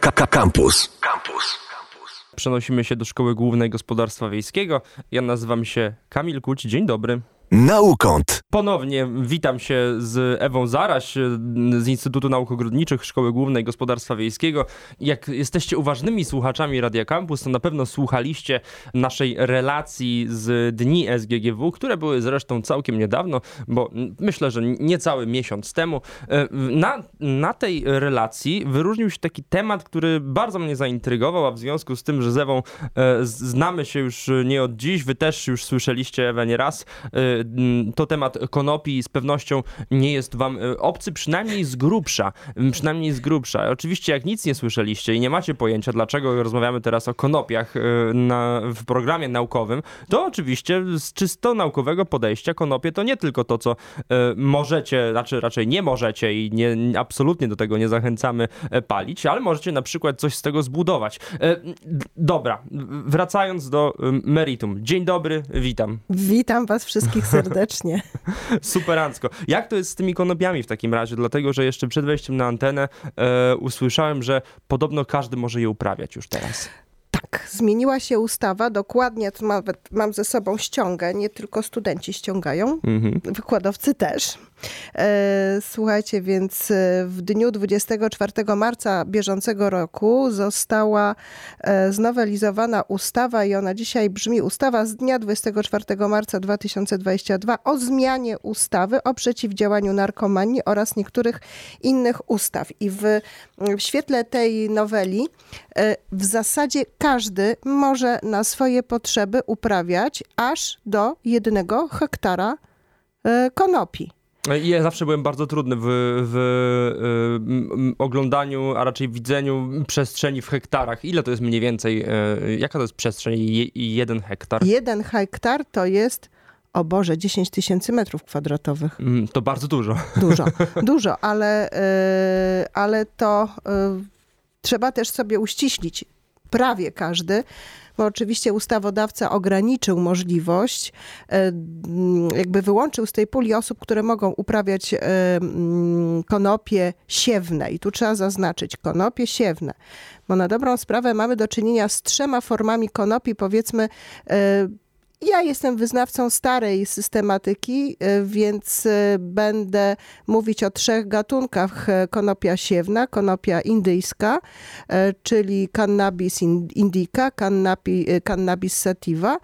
Campus. Campus. Przenosimy się do Szkoły Głównej Gospodarstwa Wiejskiego. Ja nazywam się Kamil Kuć. Dzień dobry. Naukąt. Ponownie witam się z Ewą Zaraś z Instytutu Nauk Ogrodniczych Szkoły Głównej Gospodarstwa Wiejskiego. Jak jesteście uważnymi słuchaczami Radia Campus, to na pewno słuchaliście naszej relacji z Dni SGGW, które były zresztą całkiem niedawno, bo myślę, że niecały miesiąc temu. E, na, na tej relacji wyróżnił się taki temat, który bardzo mnie zaintrygował, a w związku z tym, że z Ewą e, znamy się już nie od dziś, wy też już słyszeliście Ewę nieraz, e, to temat konopi z pewnością nie jest wam e, obcy, przynajmniej z grubsza. Mm, przynajmniej z grubsza. Oczywiście jak nic nie słyszeliście i nie macie pojęcia, dlaczego rozmawiamy teraz o konopiach e, na, w programie naukowym, to oczywiście z czysto naukowego podejścia konopie to nie tylko to, co e, możecie, znaczy raczej nie możecie i nie, absolutnie do tego nie zachęcamy palić, ale możecie na przykład coś z tego zbudować. Dobra, wracając do meritum. Dzień dobry, witam. Witam was wszystkich serdecznie. Superancko. Jak to jest z tymi konopiami w takim razie? Dlatego, że jeszcze przed wejściem na antenę e, usłyszałem, że podobno każdy może je uprawiać już teraz. Tak, zmieniła się ustawa, dokładnie, nawet mam ze sobą ściągę, nie tylko studenci ściągają, mhm. wykładowcy też. E, słuchajcie, więc e, w dniu 24 marca bieżącego roku została e, znowelizowana ustawa i ona dzisiaj brzmi ustawa z dnia 24 marca 2022 o zmianie ustawy o przeciwdziałaniu narkomanii oraz niektórych innych ustaw. I w, w świetle tej noweli w zasadzie każdy może na swoje potrzeby uprawiać aż do jednego hektara konopi. Ja zawsze byłem bardzo trudny w, w y, oglądaniu, a raczej widzeniu przestrzeni w hektarach. Ile to jest mniej więcej? Y, jaka to jest przestrzeń? Je, jeden hektar? Jeden hektar to jest o Boże, 10 tysięcy metrów kwadratowych. Mm, to bardzo dużo. Dużo, dużo, ale, y, ale to trzeba też sobie uściślić. Prawie każdy bo oczywiście ustawodawca ograniczył możliwość, e, jakby wyłączył z tej puli osób, które mogą uprawiać e, konopie siewne. I tu trzeba zaznaczyć konopie siewne, bo na dobrą sprawę mamy do czynienia z trzema formami konopi, powiedzmy e, ja jestem wyznawcą starej systematyki, e, więc e, będę mówić o trzech gatunkach konopia siewna, konopia indyjska, e, czyli cannabis indica, cannabis sativa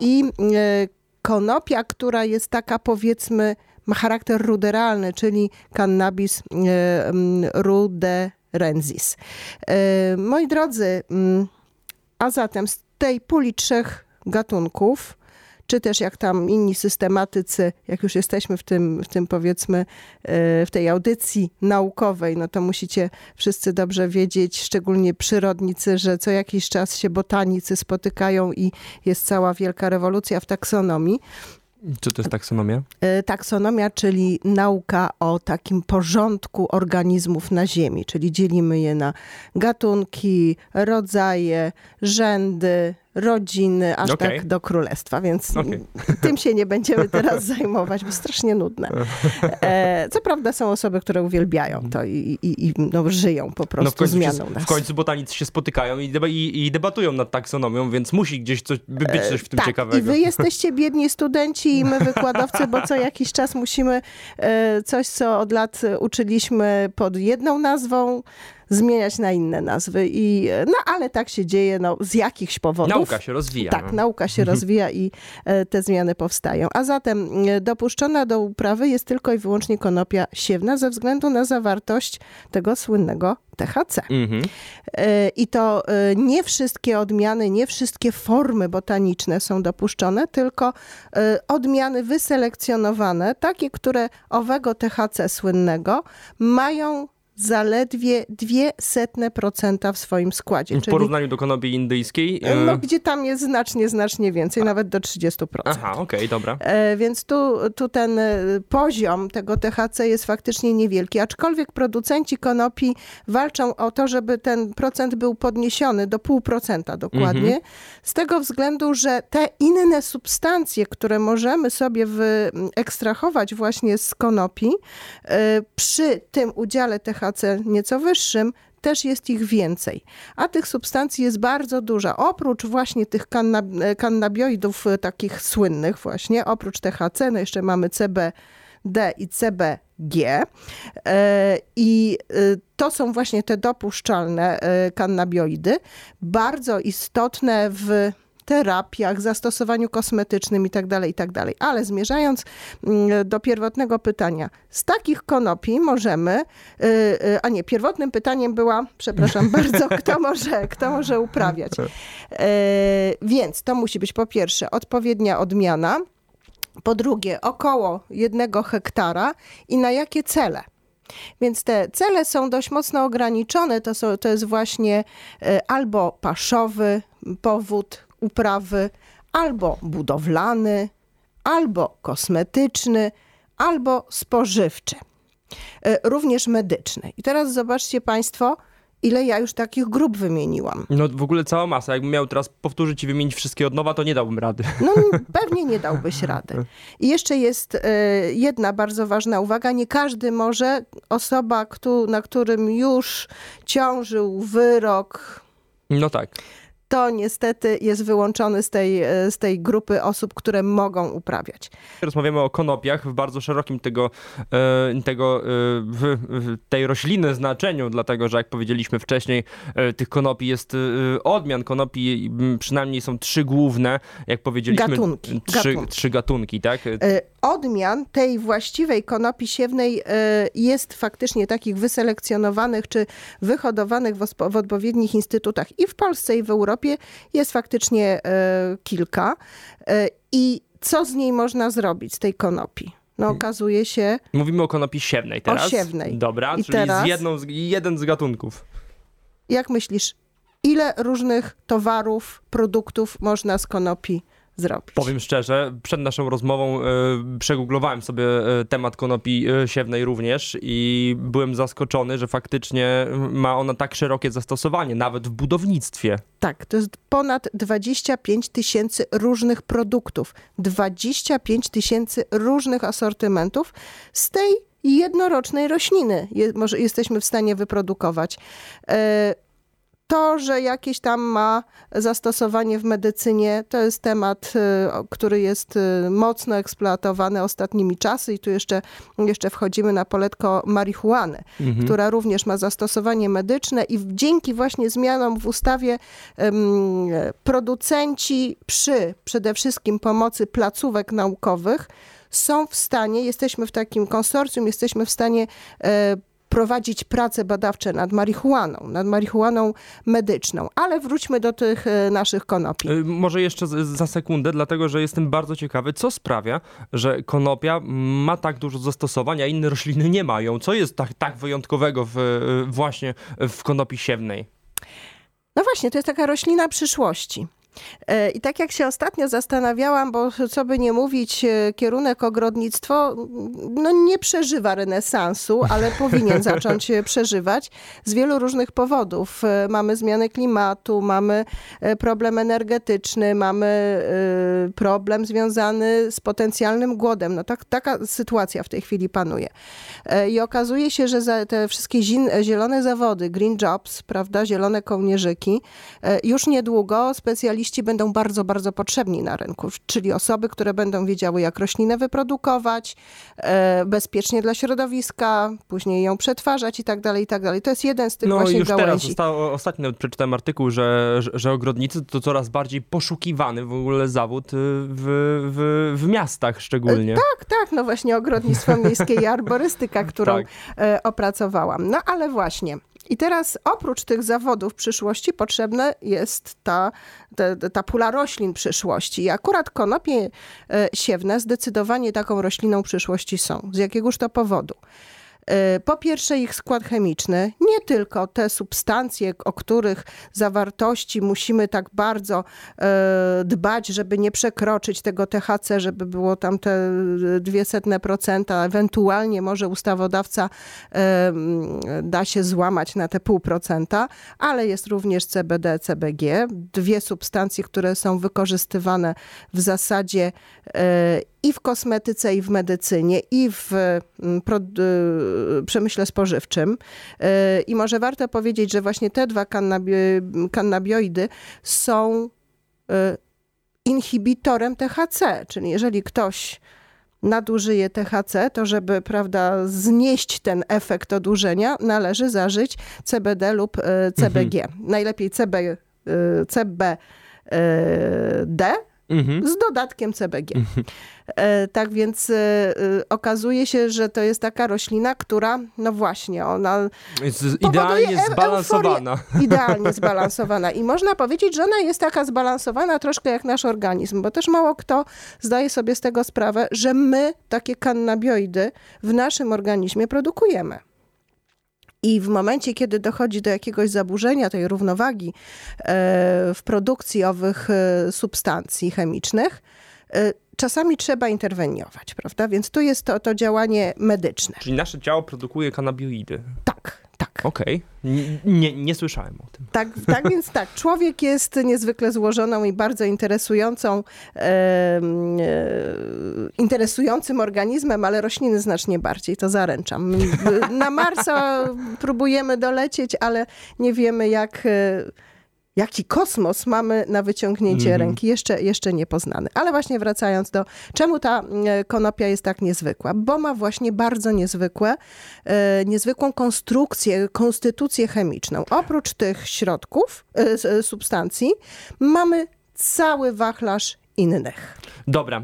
i konopia, która jest taka powiedzmy, ma charakter ruderalny, czyli cannabis ruderensis. Moi drodzy, a zatem z tej puli trzech gatunków, czy też jak tam inni systematycy, jak już jesteśmy w tym, w tym powiedzmy, e, w tej audycji naukowej, no to musicie wszyscy dobrze wiedzieć, szczególnie przyrodnicy, że co jakiś czas się botanicy spotykają i jest cała wielka rewolucja w taksonomii. Co to jest taksonomia? E, taksonomia, czyli nauka o takim porządku organizmów na Ziemi, czyli dzielimy je na gatunki, rodzaje, rzędy, rodziny, aż okay. tak do królestwa, więc okay. tym się nie będziemy teraz zajmować, bo strasznie nudne. E, co prawda są osoby, które uwielbiają to i, i, i no, żyją po prostu no w końcu zmianą się, nas. W końcu botanicy się spotykają i, deba i, debatują nad taksonomią, więc musi gdzieś coś, być coś w tym e, tak, ciekawego. i wy jesteście biedni studenci i my wykładowcy, bo co jakiś czas musimy e, coś, co od lat uczyliśmy pod jedną nazwą, zmieniać na inne nazwy. I, no ale tak się dzieje no, z jakichś powodów. Nauka się rozwija. Tak, no. nauka się mhm. rozwija i e, te zmiany powstają. A zatem e, dopuszczona do uprawy jest tylko i wyłącznie konopia siewna ze względu na zawartość tego słynnego THC. Mhm. E, I to nie wszystkie odmiany, nie wszystkie formy botaniczne są dopuszczone, tylko odmiany wyselekcjonowane, takie, które owego THC słynnego mają zaledwie 0,02% w swoim składzie. W czyli, porównaniu do konopi indyjskiej? No, e, gdzie tam jest znacznie, znacznie więcej, A. nawet do 30%. Aha, okej, okay, dobra. E, więc tu, tu ten e, poziom tego THC jest faktycznie niewielki, aczkolwiek producenci konopi walczą o to, żeby ten procent był podniesiony do 0,5% dokładnie, mhm. z tego względu, że te inne substancje, które możemy sobie wyekstrahować właśnie z konopi, przy tym udziale THC nieco wyższym, też jest ich więcej. A tych substancji jest bardzo dużo. Oprócz właśnie tych kannab- kannabioidów e, takich słynnych właśnie, oprócz THC, no jeszcze mamy CBD i CBG. E, I e, to są właśnie te dopuszczalne kannabioidy, bardzo istotne w terapiach, zastosowaniu kosmetycznym itd., tak itd. Tak Ale zmierzając mm, do pierwotnego pytania, z takich konopi możemy, y, y, a nie, pierwotnym pytaniem była, przepraszam bardzo, kto może, kto może uprawiać. Y, więc to musi być po pierwsze odpowiednia odmiana, po drugie około jednego hektara i na jakie cele. Więc te cele są dość mocno ograniczone. To, są, to jest właśnie albo paszowy powód, uprawy albo budowlany, albo kosmetyczny, albo spożywczy, e, również medyczny. I teraz zobaczcie Państwo, ile ja już takich grup wymieniłam. No w ogóle cała masa. Jakbym miał teraz powtórzyć i wymienić wszystkie od nowa, to nie dałbym rady. No pewnie nie dałbyś rady. I jeszcze jest e, jedna bardzo ważna uwaga. Nie każdy może, osoba, na którym już ciążył wyrok... No tak to niestety jest wyłączony z tej, e, z tej grupy osób, które mogą uprawiać. Rozmawiamy o konopiach w bardzo szerokim tego, e, tego e, w, w tej rośliny znaczeniu, dlatego że jak powiedzieliśmy wcześniej, tych konopi jest odmian. Konopi przynajmniej są trzy główne, jak powiedzieliśmy. Gatunki. Trzy gatunki, trzy gatunki tak? Odmian tej właściwej konopi siewnej jest faktycznie takich wyselekcjonowanych czy wyhodowanych w, odpowiednich instytutach i w Polsce, i w Europie Europie jest faktycznie e, kilka. E, I co z niej można zrobić, z tej konopi? No hmm. okazuje się... Mówimy o konopi siewnej teraz? O siewnej. Dobra, I czyli teraz, z jedną, jeden z gatunków. Jak myślisz, ile różnych towarów, produktów można z konopi zrobić. Powiem szczerze, przed naszą rozmową y, przegooglowałem sobie y, temat konopi y, siewnej również i byłem zaskoczony, że faktycznie ma ona tak szerokie zastosowanie, nawet w budownictwie. Tak, to jest ponad 25 tysięcy różnych produktów, 25 tysięcy różnych asortymentów z tej jednorocznej rośliny je, może jesteśmy w stanie wyprodukować. To, że jakieś tam ma zastosowanie w medycynie, to jest temat, y, który jest y, mocno eksploatowany ostatnimi czasy i tu jeszcze, jeszcze wchodzimy na poletko marihuany, mhm. która również ma zastosowanie medyczne i dzięki właśnie zmianom w ustawie producenci przy przede wszystkim pomocy placówek naukowych są w stanie, jesteśmy w takim konsorcjum, jesteśmy w stanie e, prowadzić prace badawcze nad marihuaną, nad marihuaną medyczną. Ale wróćmy do tych e, naszych konopi. E, może jeszcze za sekundę, dlatego że jestem bardzo ciekawy, co sprawia, że konopia ma tak dużo zastosowań, a inne rośliny nie mają. Co jest tak, tak wyjątkowego w, e, właśnie w konopi siewnej? No właśnie, to jest taka roślina przyszłości. E, I tak jak się ostatnio zastanawiałam, bo co by nie mówić, e, kierunek ogrodnictwo no nie przeżywa renesansu, ale powinien zacząć przeżywać z wielu różnych powodów. E, mamy zmiany klimatu, mamy problem energetyczny, mamy problem związany z potencjalnym głodem. No tak, taka sytuacja w tej chwili panuje. I okazuje się, że te wszystkie zielone zawody, green jobs, prawda, zielone kołnierzyki, już niedługo specjaliści specjaliści będą bardzo, bardzo potrzebni na rynku, czyli osoby, które będą wiedziały, jak roślinę wyprodukować e, bezpiecznie dla środowiska, później ją przetwarzać i tak dalej, i tak dalej. To jest jeden z tych no, właśnie już gałęzi. teraz zostało, ostatnio przeczytałem artykuł, że, że, że, ogrodnicy to coraz bardziej poszukiwany w ogóle zawód y, w, w, w miastach szczególnie. E, tak, tak, no właśnie ogrodnictwo miejskie i arborystyka, którą tak. E, opracowałam. No ale właśnie, i teraz oprócz tych zawodów przyszłości potrzebna jest ta, ta, ta pula roślin przyszłości. I akurat konopie e, siewne zdecydowanie taką rośliną przyszłości są. Z jakiegoż to powodu? E, po pierwsze, ich skład chemiczny, nie tylko te substancje, o których zawartości musimy tak bardzo e, dbać, żeby nie przekroczyć tego THC, żeby było tam te 200%, ewentualnie może ustawodawca e, da się złamać na te pół procenta, ale jest również CBD, CBG, dwie substancje, które są wykorzystywane w zasadzie i w kosmetyce, i w medycynie, i w mm, przemyśle spożywczym. I może warto powiedzieć, że właśnie te dwa kannabioidy są inhibitorem THC, czyli jeżeli ktoś nadużyje THC, to żeby prawda, znieść ten efekt odurzenia, należy zażyć CBD lub CBG. Mhm. Najlepiej CB, CBD mhm. z dodatkiem CBG. Mhm. E, tak więc e, e, okazuje się, że to jest taka roślina, która, no właśnie, ona jest idealnie zbalansowana. Idealnie zbalansowana. I można powiedzieć, że ona jest taka zbalansowana troszkę jak nasz organizm, bo też mało kto zdaje sobie z tego sprawę, że my takie kannabioidy w naszym organizmie produkujemy. I w momencie, kiedy dochodzi do jakiegoś zaburzenia tej równowagi w produkcji owych substancji chemicznych, czasami trzeba interweniować, prawda? Więc tu jest to, to działanie medyczne. Czyli nasze ciało produkuje kanabioidy. Tak, tak. Okej, okay. Nie, nie słyszałem o tym. Tak, tak, więc tak. Człowiek jest niezwykle złożoną i bardzo interesującą, e, interesującym organizmem, ale rośliny znacznie bardziej, to zaręczam. Na Marsa próbujemy dolecieć, ale nie wiemy jak... E, jaki kosmos mamy na wyciągnięcie mm -hmm. ręki, jeszcze, jeszcze niepoznany. Ale właśnie wracając do, czemu ta e, konopia jest tak niezwykła? Bo ma właśnie bardzo niezwykłe, e, niezwykłą konstrukcję, konstytucję chemiczną. Oprócz tych środków, e, substancji, mamy cały wachlarz innych. Dobra,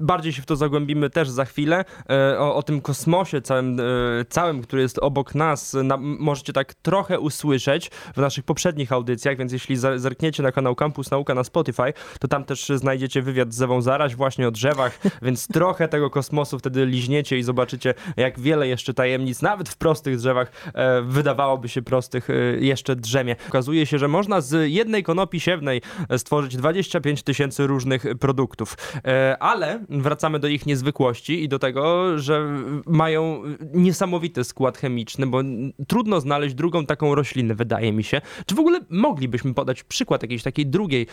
bardziej się w to zagłębimy też za chwilę. E, o, o tym kosmosie całym, e, całym, który jest obok nas, na, możecie tak trochę usłyszeć w naszych poprzednich audycjach, więc jeśli zerkniecie na kanał Campus Nauka na Spotify, to tam też znajdziecie wywiad z Ewą Zaraś właśnie o drzewach, więc trochę tego kosmosu wtedy liźniecie i zobaczycie, jak wiele jeszcze tajemnic, nawet w prostych drzewach, e, wydawałoby się prostych, jeszcze drzemie. Okazuje się, że można z jednej konopi siewnej stworzyć 25 tysięcy różnych produktów. E, ale wracamy do ich niezwykłości i do tego, że mają niesamowity skład chemiczny, bo trudno znaleźć drugą taką roślinę, wydaje mi się. Czy w ogóle moglibyśmy podać przykład jakiejś takiej drugiej?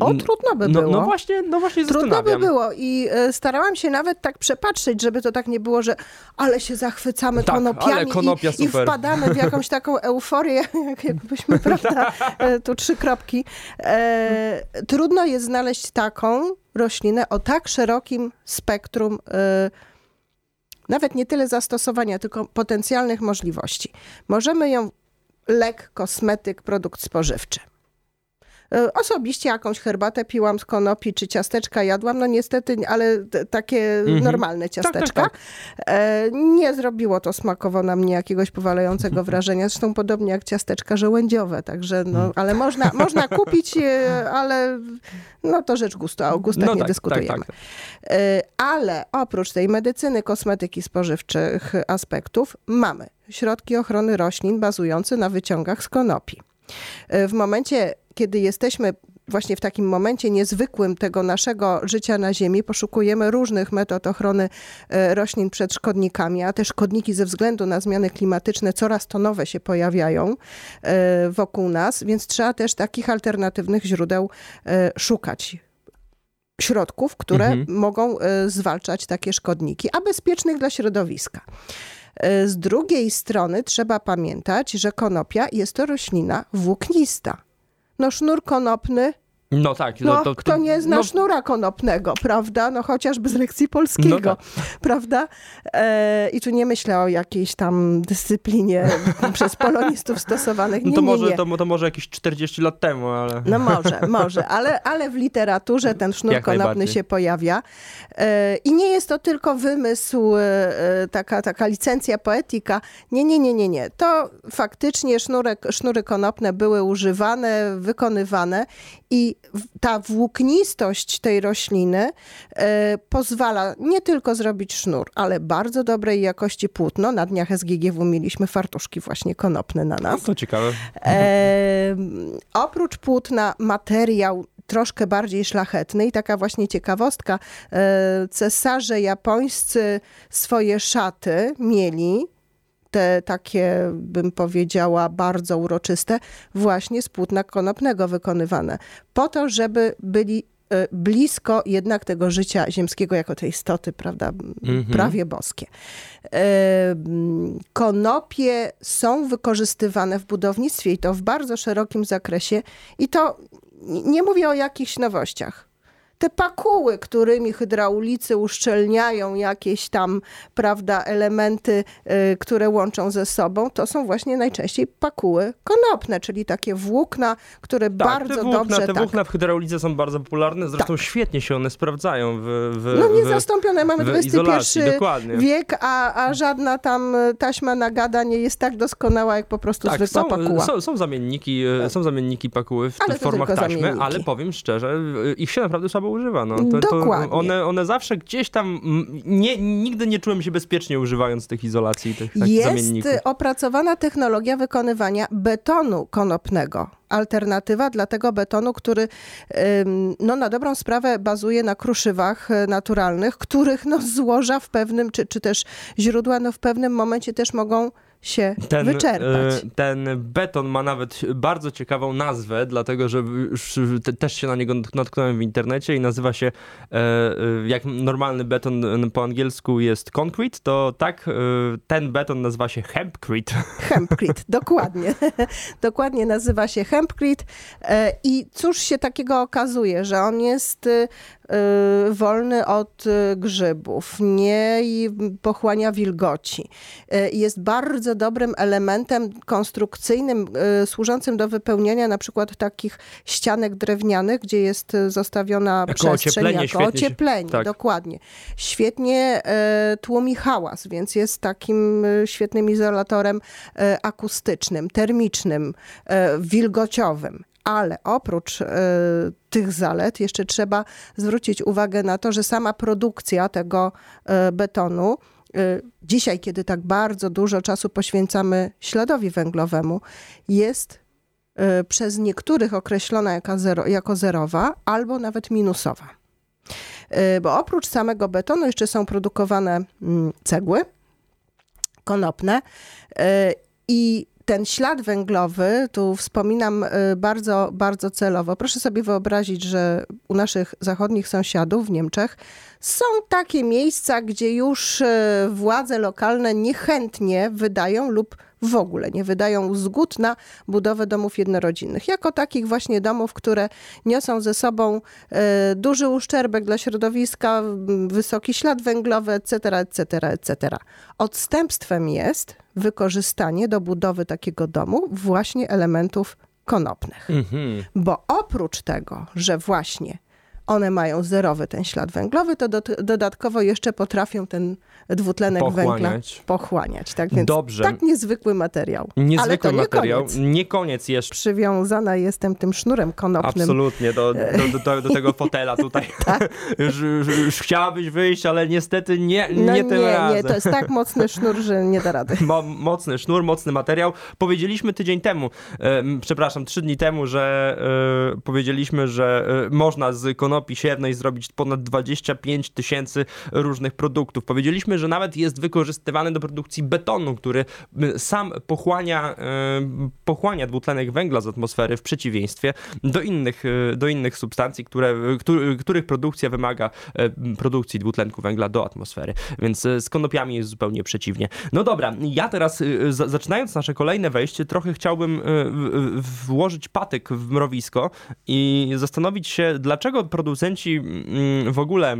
O, trudno by no, było. No właśnie, no właśnie Trudno by było i e, starałam się nawet tak przepatrzeć, żeby to tak nie było, że ale się zachwycamy tak, konopiami i, i, wpadamy w jakąś taką euforię, jak, jakbyśmy, prawda, e, tu trzy kropki. E, trudno jest znaleźć taką, roślinę o tak szerokim spektrum, y, nawet nie tyle zastosowania, tylko potencjalnych możliwości. Możemy ją lek, kosmetyk, produkt spożywczy. E, osobiście jakąś herbatę piłam z konopi, czy ciasteczka jadłam, no niestety, ale takie mhm. normalne ciasteczka. Tak, tak, tak. Nie zrobiło to smakowo na mnie jakiegoś powalającego wrażenia, zresztą podobnie jak ciasteczka żołędziowe, także no, mm. ale można, można kupić, ale no to rzecz gustu, a o gustach no nie tak, dyskutujemy. Tak, tak. Ale oprócz tej medycyny, kosmetyki spożywczych aspektów, mamy środki ochrony roślin bazujące na wyciągach z konopi. W momencie kiedy jesteśmy właśnie w takim momencie niezwykłym tego naszego życia na Ziemi, poszukujemy różnych metod ochrony e, roślin przed szkodnikami, a te szkodniki ze względu na zmiany klimatyczne coraz to nowe się pojawiają e, wokół nas, więc trzeba też takich alternatywnych źródeł e, szukać środków, które mhm. mogą zwalczać takie szkodniki, a bezpiecznych dla środowiska. Z drugiej strony trzeba pamiętać, że konopia jest to roślina włóknista no sznur konopny no tak. No, to, kto nie zna no... sznura konopnego, prawda? No chociażby z lekcji polskiego, no tak. prawda? E, I tu nie myślę o jakiejś tam dyscyplinie przez polonistów stosowanych. Nie, no to, nie, może, nie. To, to może jakieś 40 lat temu, ale... No może, może, ale, ale w literaturze ten sznur Jak konopny się pojawia. E, I nie jest to tylko wymysł, e, taka, taka licencja poetyka. Nie, nie, nie, nie, nie. To faktycznie sznurek, sznury konopne były używane, wykonywane i ta włóknistość tej rośliny e, pozwala nie tylko zrobić sznur, ale bardzo dobrej jakości płótno. Na dniach SGGW mieliśmy fartuszki właśnie konopne na nas. To ciekawe. E, oprócz płótna materiał troszkę bardziej szlachetny i taka właśnie ciekawostka. E, cesarze japońscy swoje szaty mieli te takie, bym powiedziała, bardzo uroczyste, właśnie z płótna konopnego wykonywane. Po to, żeby byli blisko jednak tego życia ziemskiego jako tej istoty, prawda, mhm. prawie boskie. Konopie są wykorzystywane w budownictwie i to w bardzo szerokim zakresie i to nie mówię o jakichś nowościach te pakuły, którymi hydraulicy uszczelniają jakieś tam, prawda, elementy, y, które łączą ze sobą, to są właśnie najczęściej pakuły konopne, czyli takie włókna, które tak, bardzo te włókna, dobrze... Te tak. włókna w hydraulice są bardzo popularne, zresztą tak. świetnie się one sprawdzają w, w No niezastąpione, mamy XXI dokładnie. wiek, a, a żadna tam taśma nagada nie jest tak doskonała, jak po prostu tak, zwykła są, pakuła. Są, są, zamienniki, są zamienniki pakuły w ale formach taśmy, ale powiem szczerze, ich się naprawdę słabo używa. No. To, Dokładnie. To one, one zawsze gdzieś tam, nie, nigdy nie czułem się bezpiecznie używając tych izolacji, tych, tych Jest zamienników. opracowana technologia wykonywania betonu konopnego alternatywa dla tego betonu, który no, na dobrą sprawę bazuje na kruszywach e, naturalnych, których no, złoża w pewnym, czy, czy też źródła no, w pewnym momencie też mogą się ten, wyczerpać. E, ten beton ma nawet bardzo ciekawą nazwę, dlatego że już też się na niego natknąłem w internecie i nazywa się, e, e, jak normalny beton po angielsku jest concrete, to tak ten beton nazywa się hempcrete. Hempcrete, dokładnie. dokładnie nazywa się hempcrete i cóż się takiego okazuje, że on jest wolny od grzybów, nie pochłania wilgoci. Jest bardzo dobrym elementem konstrukcyjnym, służącym do wypełniania na przykład takich ścianek drewnianych, gdzie jest zostawiona jako przestrzeń ocieplenie, jako ocieplenie. tak. Dokładnie. Świetnie tłumi hałas, więc jest takim świetnym izolatorem akustycznym, termicznym, wilgociowym. Ale oprócz y, tych zalet jeszcze trzeba zwrócić uwagę na to, że sama produkcja tego y, betonu y, dzisiaj, kiedy tak bardzo dużo czasu poświęcamy śladowi węglowemu, jest przez niektórych określona jako, zero, jako zerowa albo nawet minusowa. Bo oprócz samego betonu jeszcze są produkowane mm, cegły konopne i ten ślad węglowy, tu wspominam y, bardzo, bardzo celowo. Proszę sobie wyobrazić, że u naszych zachodnich sąsiadów w Niemczech są takie miejsca, gdzie już y, władze lokalne niechętnie wydają lub w ogóle nie wydają zgód na budowę domów jednorodzinnych. Jako takich właśnie domów, które niosą ze sobą e, duży uszczerbek dla środowiska, wysoki ślad węglowy, etc., etc., etc. Odstępstwem jest wykorzystanie do budowy takiego domu właśnie elementów konopnych. Mhm. Bo oprócz tego, że właśnie one mają zerowy ten ślad węglowy, to do, dodatkowo jeszcze potrafią ten dwutlenek pochłaniać. węgla pochłaniać. Tak więc Dobrze. tak niezwykły materiał. Niezwykły Ale to nie materiał. Koniec. Nie koniec jeszcze. Przywiązana jestem tym sznurem konopnym. Absolutnie, do, do, do, do tego fotela tutaj. tak. już, już, już, chciałabyś wyjść, ale niestety nie, no nie tym nie, razem. Nie, to jest tak mocny sznur, że nie da rady. Mo, mocny sznur, mocny materiał. Powiedzieliśmy tydzień temu, e, przepraszam, trzy dni temu, że e, powiedzieliśmy, że e, można z konopi siewnej zrobić ponad 25 tysięcy różnych produktów. Powiedzieliśmy, że nawet jest wykorzystywany do produkcji betonu, który sam pochłania, e, pochłania dwutlenek węgla z atmosfery w przeciwieństwie do innych, e, do innych substancji, które, których produkcja wymaga produkcji dwutlenku węgla do atmosfery. Więc z konopiami jest zupełnie przeciwnie. No dobra, ja teraz zaczynając nasze kolejne wejście, trochę chciałbym włożyć patyk w mrowisko i zastanowić się, dlaczego producenci w ogóle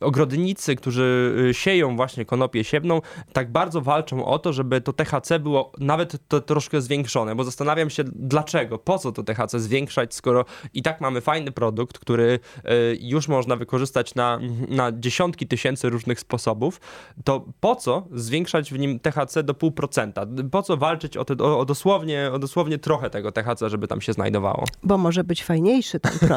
ogrodnicy, którzy y, sieją właśnie konopię siewną, tak bardzo walczą o to, żeby to THC było nawet to troszkę zwiększone, bo zastanawiam się dlaczego, po co to THC zwiększać, skoro i tak mamy fajny produkt, który y, już można wykorzystać na, na dziesiątki tysięcy różnych sposobów, to po co zwiększać w nim THC do pół procenta? Po co walczyć o, te, o, o, dosłownie, o dosłownie trochę tego THC, żeby tam się znajdowało? Bo może być fajniejszy ten produkt.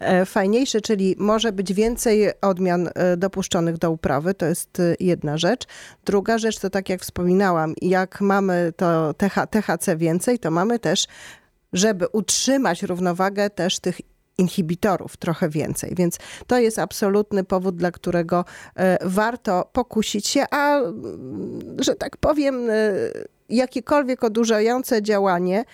E, fajniejszy, czyli może być więcej odmian e, dopuszczonych do uprawy, to jest y, jedna rzecz. Druga rzecz to tak jak wspominałam, jak mamy to TH, THC więcej, to mamy też, żeby utrzymać równowagę też tych inhibitorów trochę więcej. Więc to jest absolutny powód, dla którego e, warto pokusić się, a że tak powiem, jakiekolwiek odurzające działanie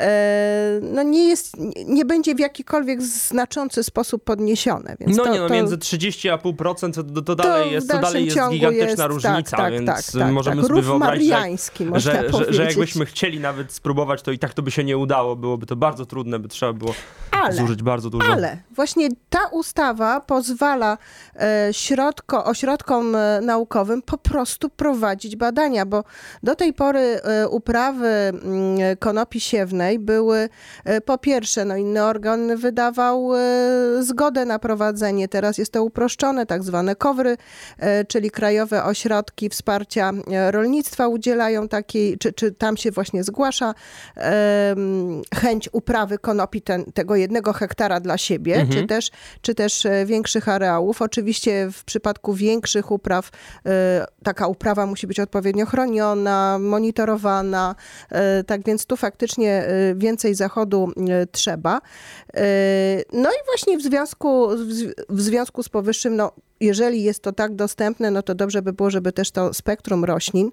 e, no nie, jest, nie będzie w jakikolwiek znaczący sposób podniesione. Więc no to, nie, no to, między 30,5% to, to dalej jest, to dalej jest gigantyczna jest, tak, różnica, tak, więc tak, tak, możemy tak. sobie wyobrazić, że, że, że, że jakbyśmy chcieli nawet spróbować, to i tak to by się nie udało, byłoby to bardzo trudne, by trzeba było ale, zużyć bardzo dużo. Ale właśnie ta ustawa pozwala e, środko, ośrodkom e, naukowym po prostu prowadzić badania, bo do tej pory uprawy m, mm, konopi siewnej były e, po pierwsze, no inny organ wydawał e, zgodę na prowadzenie, teraz jest to uproszczone, tak zwane kowry, e, czyli krajowe ośrodki wsparcia rolnictwa udzielają takiej, czy, czy tam się właśnie zgłasza chęć uprawy konopi ten, tego jednego hektara dla siebie, mhm. czy, też, czy też większych areałów. Oczywiście w przypadku większych upraw taka uprawa musi być odpowiednio chroniona, monitorowana, tak więc tu faktycznie więcej zachodu trzeba. No i właśnie w związku, w związku z powyższym, no, jeżeli jest to tak dostępne, no to dobrze by było, żeby też to spektrum roślin,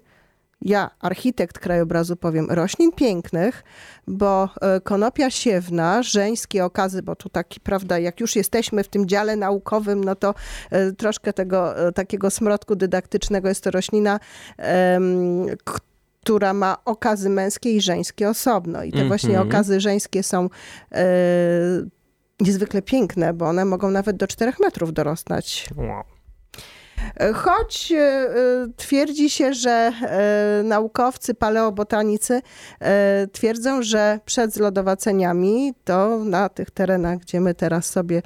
ja, architekt krajobrazu, powiem roślin pięknych, bo e, konopia siewna, żeńskie okazy, bo tu taki, prawda, jak już jesteśmy w tym dziale naukowym, no to e, troszkę tego e, takiego smrodku dydaktycznego jest to roślina, która ma okazy męskie i żeńskie osobno. I te mm -hmm. właśnie okazy żeńskie są niezwykle piękne, bo one mogą nawet do 4 metrów dorosnąć. Wow. Choć e, e, twierdzi się, że e, naukowcy, paleobotanicy twierdzą, że przed zlodowaceniami to na tych terenach, gdzie my teraz sobie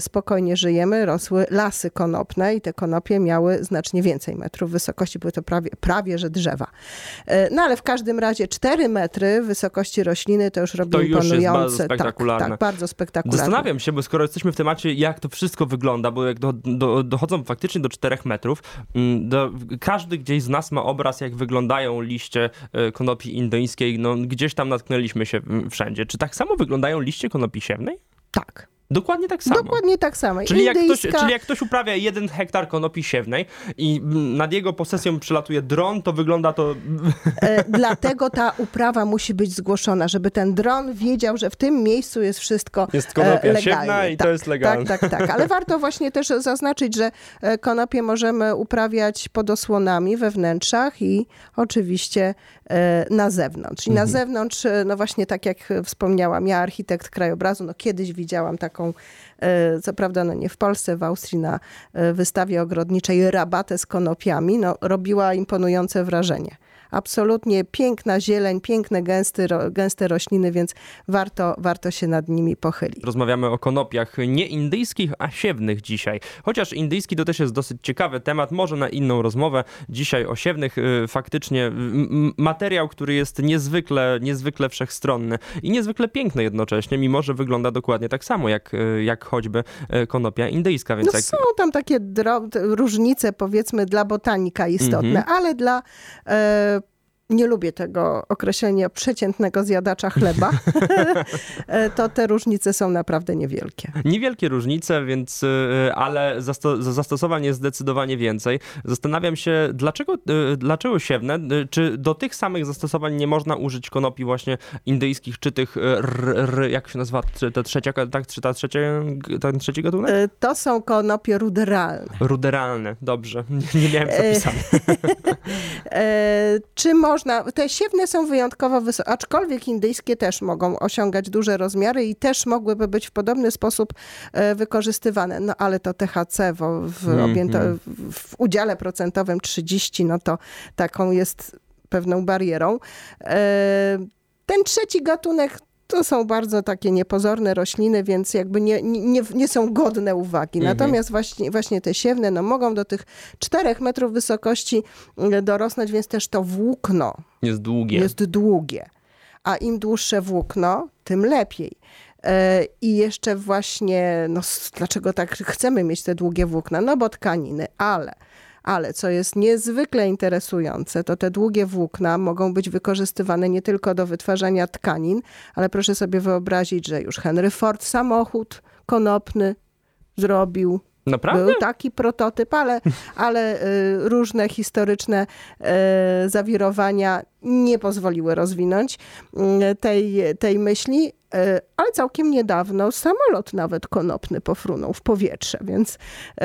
spokojnie żyjemy, rosły lasy konopne i te konopie miały znacznie więcej metrów wysokości, były to prawie, prawie że drzewa. No ale w każdym razie 4 metry wysokości rośliny to już robi to imponujące. Już jest bardzo tak, spektakularne. Tak, tak, bardzo spektakularne. Zastanawiam się, bo skoro jesteśmy w temacie, jak to wszystko wygląda, bo jak do, do, dochodzą faktycznie do 4 metrów. Mm, każdy gdzieś z nas ma obraz, jak wyglądają liście e, konopi indyjskiej. No, gdzieś tam natknęliśmy się wszędzie. Czy tak samo wyglądają liście konopi siewnej? Tak. Dokładnie tak samo. Dokładnie tak samo. Czyli jak, ktoś, czyli jak ktoś uprawia jeden hektar konopi siewnej i nad jego posesją przylatuje dron, to wygląda to... E, dlatego ta uprawa musi być zgłoszona, żeby ten dron wiedział, że w tym miejscu jest wszystko Jest konopia e, siewna i tak, to jest legalne. Tak, tak, tak. Ale warto właśnie też zaznaczyć, że e, konopie możemy uprawiać pod osłonami we wnętrzach i oczywiście e, na zewnątrz. I mhm. na zewnątrz, no właśnie tak jak wspomniałam, ja architekt krajobrazu, no kiedyś widziałam taką taką, e, co prawda no nie w Polsce, w Austrii na e, wystawie ogrodniczej rabatę z konopiami, no, robiła imponujące wrażenie absolutnie piękna zieleń, piękne gęsty, gęste rośliny, więc warto, warto się nad nimi pochylić. Rozmawiamy o konopiach nie indyjskich, a siewnych dzisiaj. Chociaż indyjski to też jest dosyć ciekawy temat, może na inną rozmowę. Dzisiaj o siewnych y, faktycznie materiał, który jest niezwykle, niezwykle wszechstronny i niezwykle piękny jednocześnie, mimo że wygląda dokładnie tak samo jak, y, jak choćby y, konopia indyjska. Więc no jak... Są tam takie różnice powiedzmy dla botanika istotne, mm -hmm. ale dla e, nie lubię tego określenia przeciętnego zjadacza chleba, to te różnice są naprawdę niewielkie. Niewielkie różnice, więc, y, ale zasto zastosowań jest zdecydowanie więcej. Zastanawiam się, dlaczego, y, dlaczego siewne? Czy do tych samych zastosowań nie można użyć konopi właśnie indyjskich, czy tych, r, r, jak się nazywa, ta trzecia, tak, czy ta trzecia, ten trzeci gatunek? To są konopie ruderalne. Ruderalne, dobrze. Nie, nie miałem zapisane. czy można można, te siewne są wyjątkowo wysokie, aczkolwiek indyjskie też mogą osiągać duże rozmiary i też mogłyby być w podobny sposób e, wykorzystywane. No ale to THC w, w, mm -hmm. w udziale procentowym 30, no to taką jest pewną barierą. E, ten trzeci gatunek to są bardzo takie niepozorne rośliny, więc jakby nie, nie, nie są godne uwagi. Mhm. Natomiast właśnie, właśnie te siewne no, mogą do tych 4 metrów wysokości mm, dorosnąć, więc też to włókno jest długie. Jest długie. A im dłuższe włókno, tym lepiej. E, I jeszcze właśnie, no dlaczego tak chcemy mieć te długie włókna? No bo tkaniny, ale ale co jest niezwykle interesujące, to te długie włókna mogą być wykorzystywane nie tylko do wytwarzania tkanin, ale proszę sobie wyobrazić, że już Henry Ford samochód konopny zrobił Naprawdę? Był taki prototyp, ale, ale y, różne historyczne y, zawirowania nie pozwoliły rozwinąć y, tej, tej myśli, ale całkiem niedawno samolot nawet konopny pofrunął w powietrze, więc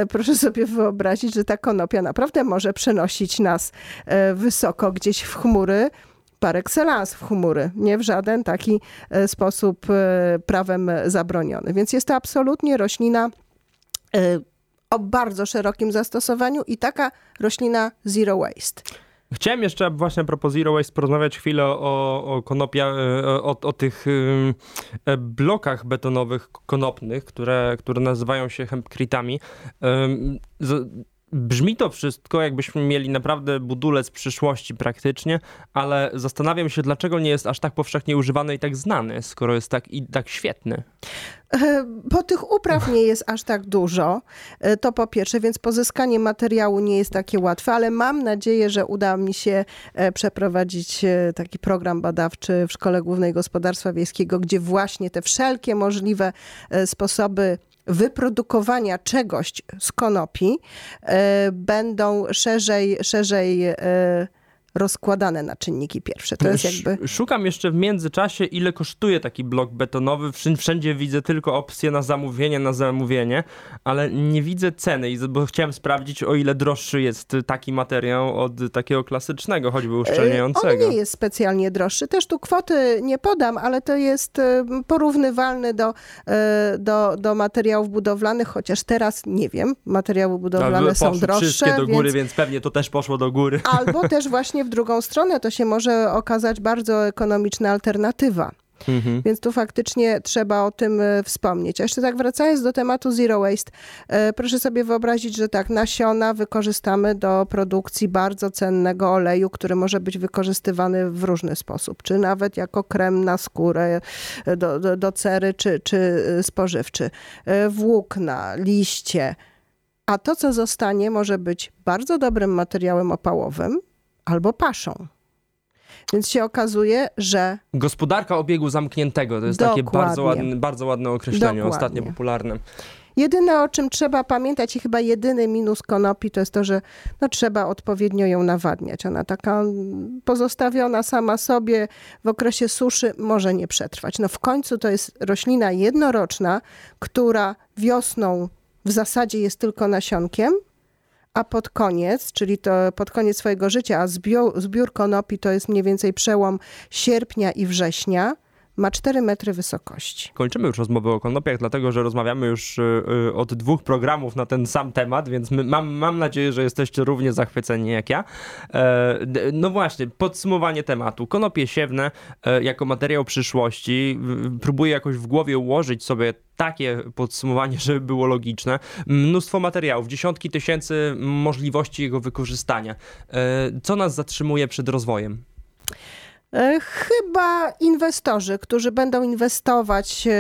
proszę sobie wyobrazić, że ta konopia naprawdę może przenosić nas wysoko gdzieś w chmury, par excellence w chmury, nie w żaden taki sposób prawem zabroniony. Więc jest to absolutnie roślina o bardzo szerokim zastosowaniu i taka roślina zero waste. Chciałem jeszcze właśnie propos Zero Waste porozmawiać chwilę o, o konopia, e, o, o tych e, blokach betonowych konopnych, które, które nazywają się hempkritami. Brzmi to wszystko, jakbyśmy mieli naprawdę budulec przyszłości praktycznie, ale zastanawiam się, dlaczego nie jest aż tak powszechnie używany i tak znany, skoro jest tak, i tak świetny. E, bo tych upraw nie jest aż tak dużo, e, to po pierwsze, więc pozyskanie materiału nie jest takie łatwe, ale mam nadzieję, że uda mi się e, przeprowadzić taki program badawczy w Szkole Głównej Gospodarstwa Wiejskiego, gdzie właśnie te wszelkie możliwe sposoby wyprodukowania czegoś z konopi będą szerzej, szerzej rozkładane na czynniki pierwsze. To jest jakby... Szukam jeszcze w międzyczasie, ile kosztuje taki blok betonowy. Wszędzie widzę tylko opcję na zamówienie, na zamówienie, ale nie widzę ceny, bo chciałem sprawdzić, o ile droższy jest taki materiał od takiego klasycznego, choćby uszczelniającego. On nie jest specjalnie droższy. Też tu kwoty nie podam, ale to jest e, porównywalny do, e, do, do materiałów budowlanych, chociaż teraz nie wiem, materiały budowlane są droższe. Wszystkie do góry, więc... więc pewnie to też poszło do góry. Albo też właśnie w drugą stronę to się może okazać bardzo ekonomiczna alternatywa. Mhm. Więc tu faktycznie trzeba o tym e, wspomnieć. A jeszcze tak wracając do tematu zero waste, e, proszę sobie wyobrazić, że tak, nasiona wykorzystamy do produkcji bardzo cennego oleju, który może być wykorzystywany w różny sposób, czy nawet jako krem na skórę, e, do, do, do cery, czy, czy spożywczy. Włókna, liście. A to, co zostanie, może być bardzo dobrym materiałem opałowym, albo paszą. Więc się okazuje, że. Gospodarka obiegu zamkniętego to jest Dokładnie. takie bardzo ładne, bardzo ładne określenie, Dokładnie. ostatnio popularne. Jedyne, o czym trzeba pamiętać i chyba jedyny minus konopi to jest to, że no, trzeba odpowiednio ją nawadniać. Ona taka pozostawiona sama sobie w okresie suszy może nie przetrwać. No w końcu to jest roślina jednoroczna, która wiosną w zasadzie jest tylko nasionkiem, a pod koniec, czyli to pod koniec swojego życia, a zbiór, zbiór konopi to jest mniej więcej przełom sierpnia i września, ma 4 metry wysokości. Kończymy już rozmowę o konopiach, dlatego że rozmawiamy już y, y, od dwóch programów na ten sam temat, więc mam, mam nadzieję, że jesteście równie zachwyceni jak ja. E, no właśnie, podsumowanie tematu. Konopie siewne e, jako materiał przyszłości. Próbuję jakoś w głowie ułożyć sobie takie podsumowanie, żeby było logiczne. Mnóstwo materiałów, dziesiątki tysięcy możliwości jego wykorzystania. E, co nas zatrzymuje przed rozwojem? E, chyba inwestorzy, którzy będą inwestować e,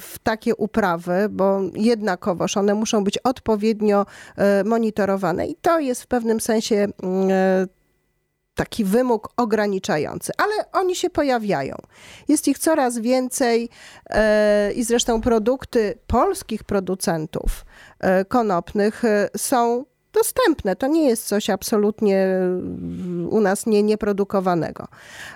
w takie uprawy, bo jednakowoż one muszą być odpowiednio e, monitorowane i to jest w pewnym sensie mm, taki wymóg ograniczający, ale oni się pojawiają. Jest ich coraz więcej i zresztą produkty polskich producentów konopnych są dostępne. To nie jest coś absolutnie u nas nie, nieprodukowanego.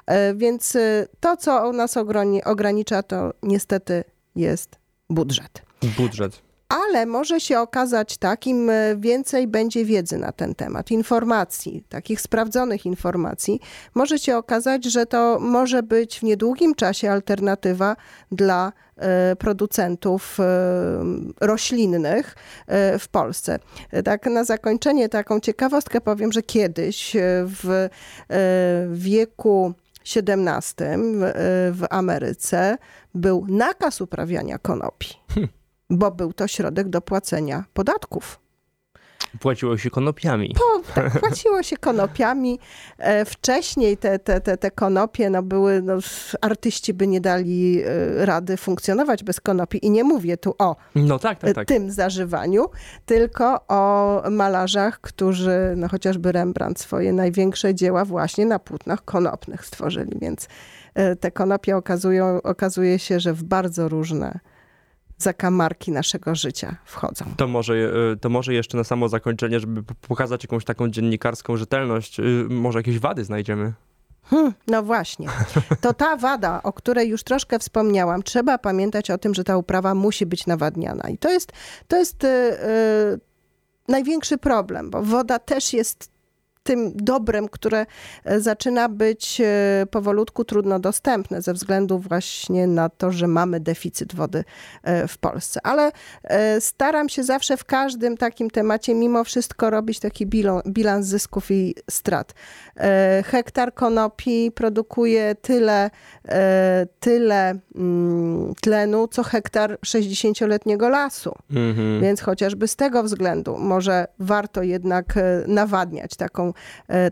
E, więc e, to, co u nas ogranicza, to niestety jest budżet. Budżet. Ale może się okazać tak, im e, więcej będzie wiedzy na ten temat, informacji, takich sprawdzonych informacji, może się okazać, że to może być w niedługim czasie alternatywa dla E, producentów e, roślinnych w Polsce. Tak na zakończenie taką ciekawostkę powiem, że kiedyś w wieku XVII w Ameryce był nakaz uprawiania konopi, hm. Bo był to środek do płacenia podatków. Płaciło się konopiami. Po, tak, płaciło się konopiami. E, wcześniej te, te, te, te konopie no były, no, artyści by nie dali e, rady funkcjonować bez konopi. I nie mówię tu o no tak, tak, tak. tym zażywaniu, tylko o malarzach, którzy, no chociażby Rembrandt swoje największe dzieła właśnie na płótnach konopnych stworzyli. Więc e, te konopie okazują, okazuje się, że w bardzo różne zakamarki naszego życia wchodzą. To może, e, to może jeszcze na samo zakończenie, żeby pokazać jakąś taką dziennikarską rzetelność, y, może jakieś wady znajdziemy. Hmm, no właśnie. To ta wada, o której już troszkę wspomniałam, trzeba pamiętać o tym, że ta uprawa musi być nawadniana. I to jest, to jest yy, największy problem, bo woda też jest tym dobrem, które e, zaczyna być e, powolutku trudno dostępne ze względu właśnie na to, że mamy deficyt wody e, w Polsce. Ale staram się zawsze w każdym takim temacie mimo wszystko robić taki bilans zysków i strat. Hektar konopi produkuje tyle, tyle mm, tlenu, co hektar 60-letniego lasu. Mhm. Więc chociażby z tego względu może warto jednak nawadniać taką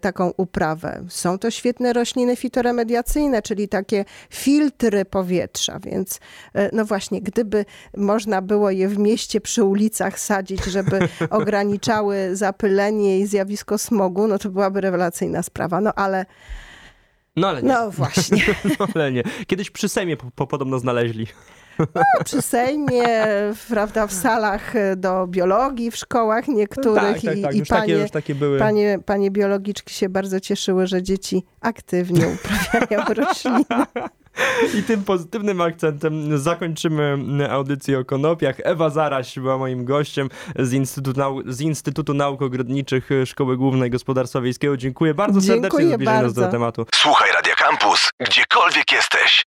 taką uprawę. Są to świetne rośliny fitoremediacyjne, czyli takie filtry powietrza, więc e, no właśnie, gdyby można było je w mieście przy ulicach sadzić, żeby ograniczały zapylenie i zjawisko smogu, no to byłaby rewelacyjna sprawa. No ale no ale nie. No właśnie. no ale nie. Kiedyś przy Sejmie po, po, podobno znaleźli. No, przy Sejmie, prawda, w salach e, do biologii w szkołach niektórych tak, tak, tak. I, już panie, takie, takie były. Panie, panie biologiczki się bardzo cieszyły, że dzieci aktywnie uprawiają rośliny. I tym pozytywnym akcentem zakończymy audycję o konopiach. Ewa Zaraś była moim gościem z Instytutu, Nau z Instytutu Nauk Ogrodniczych Szkoły Głównej Gospodarstwa Wiejskiego. Dziękuję bardzo serdecznie Dziękuję za zbliżenie nas do tematu. Słuchaj Radio Campus, gdziekolwiek jesteś.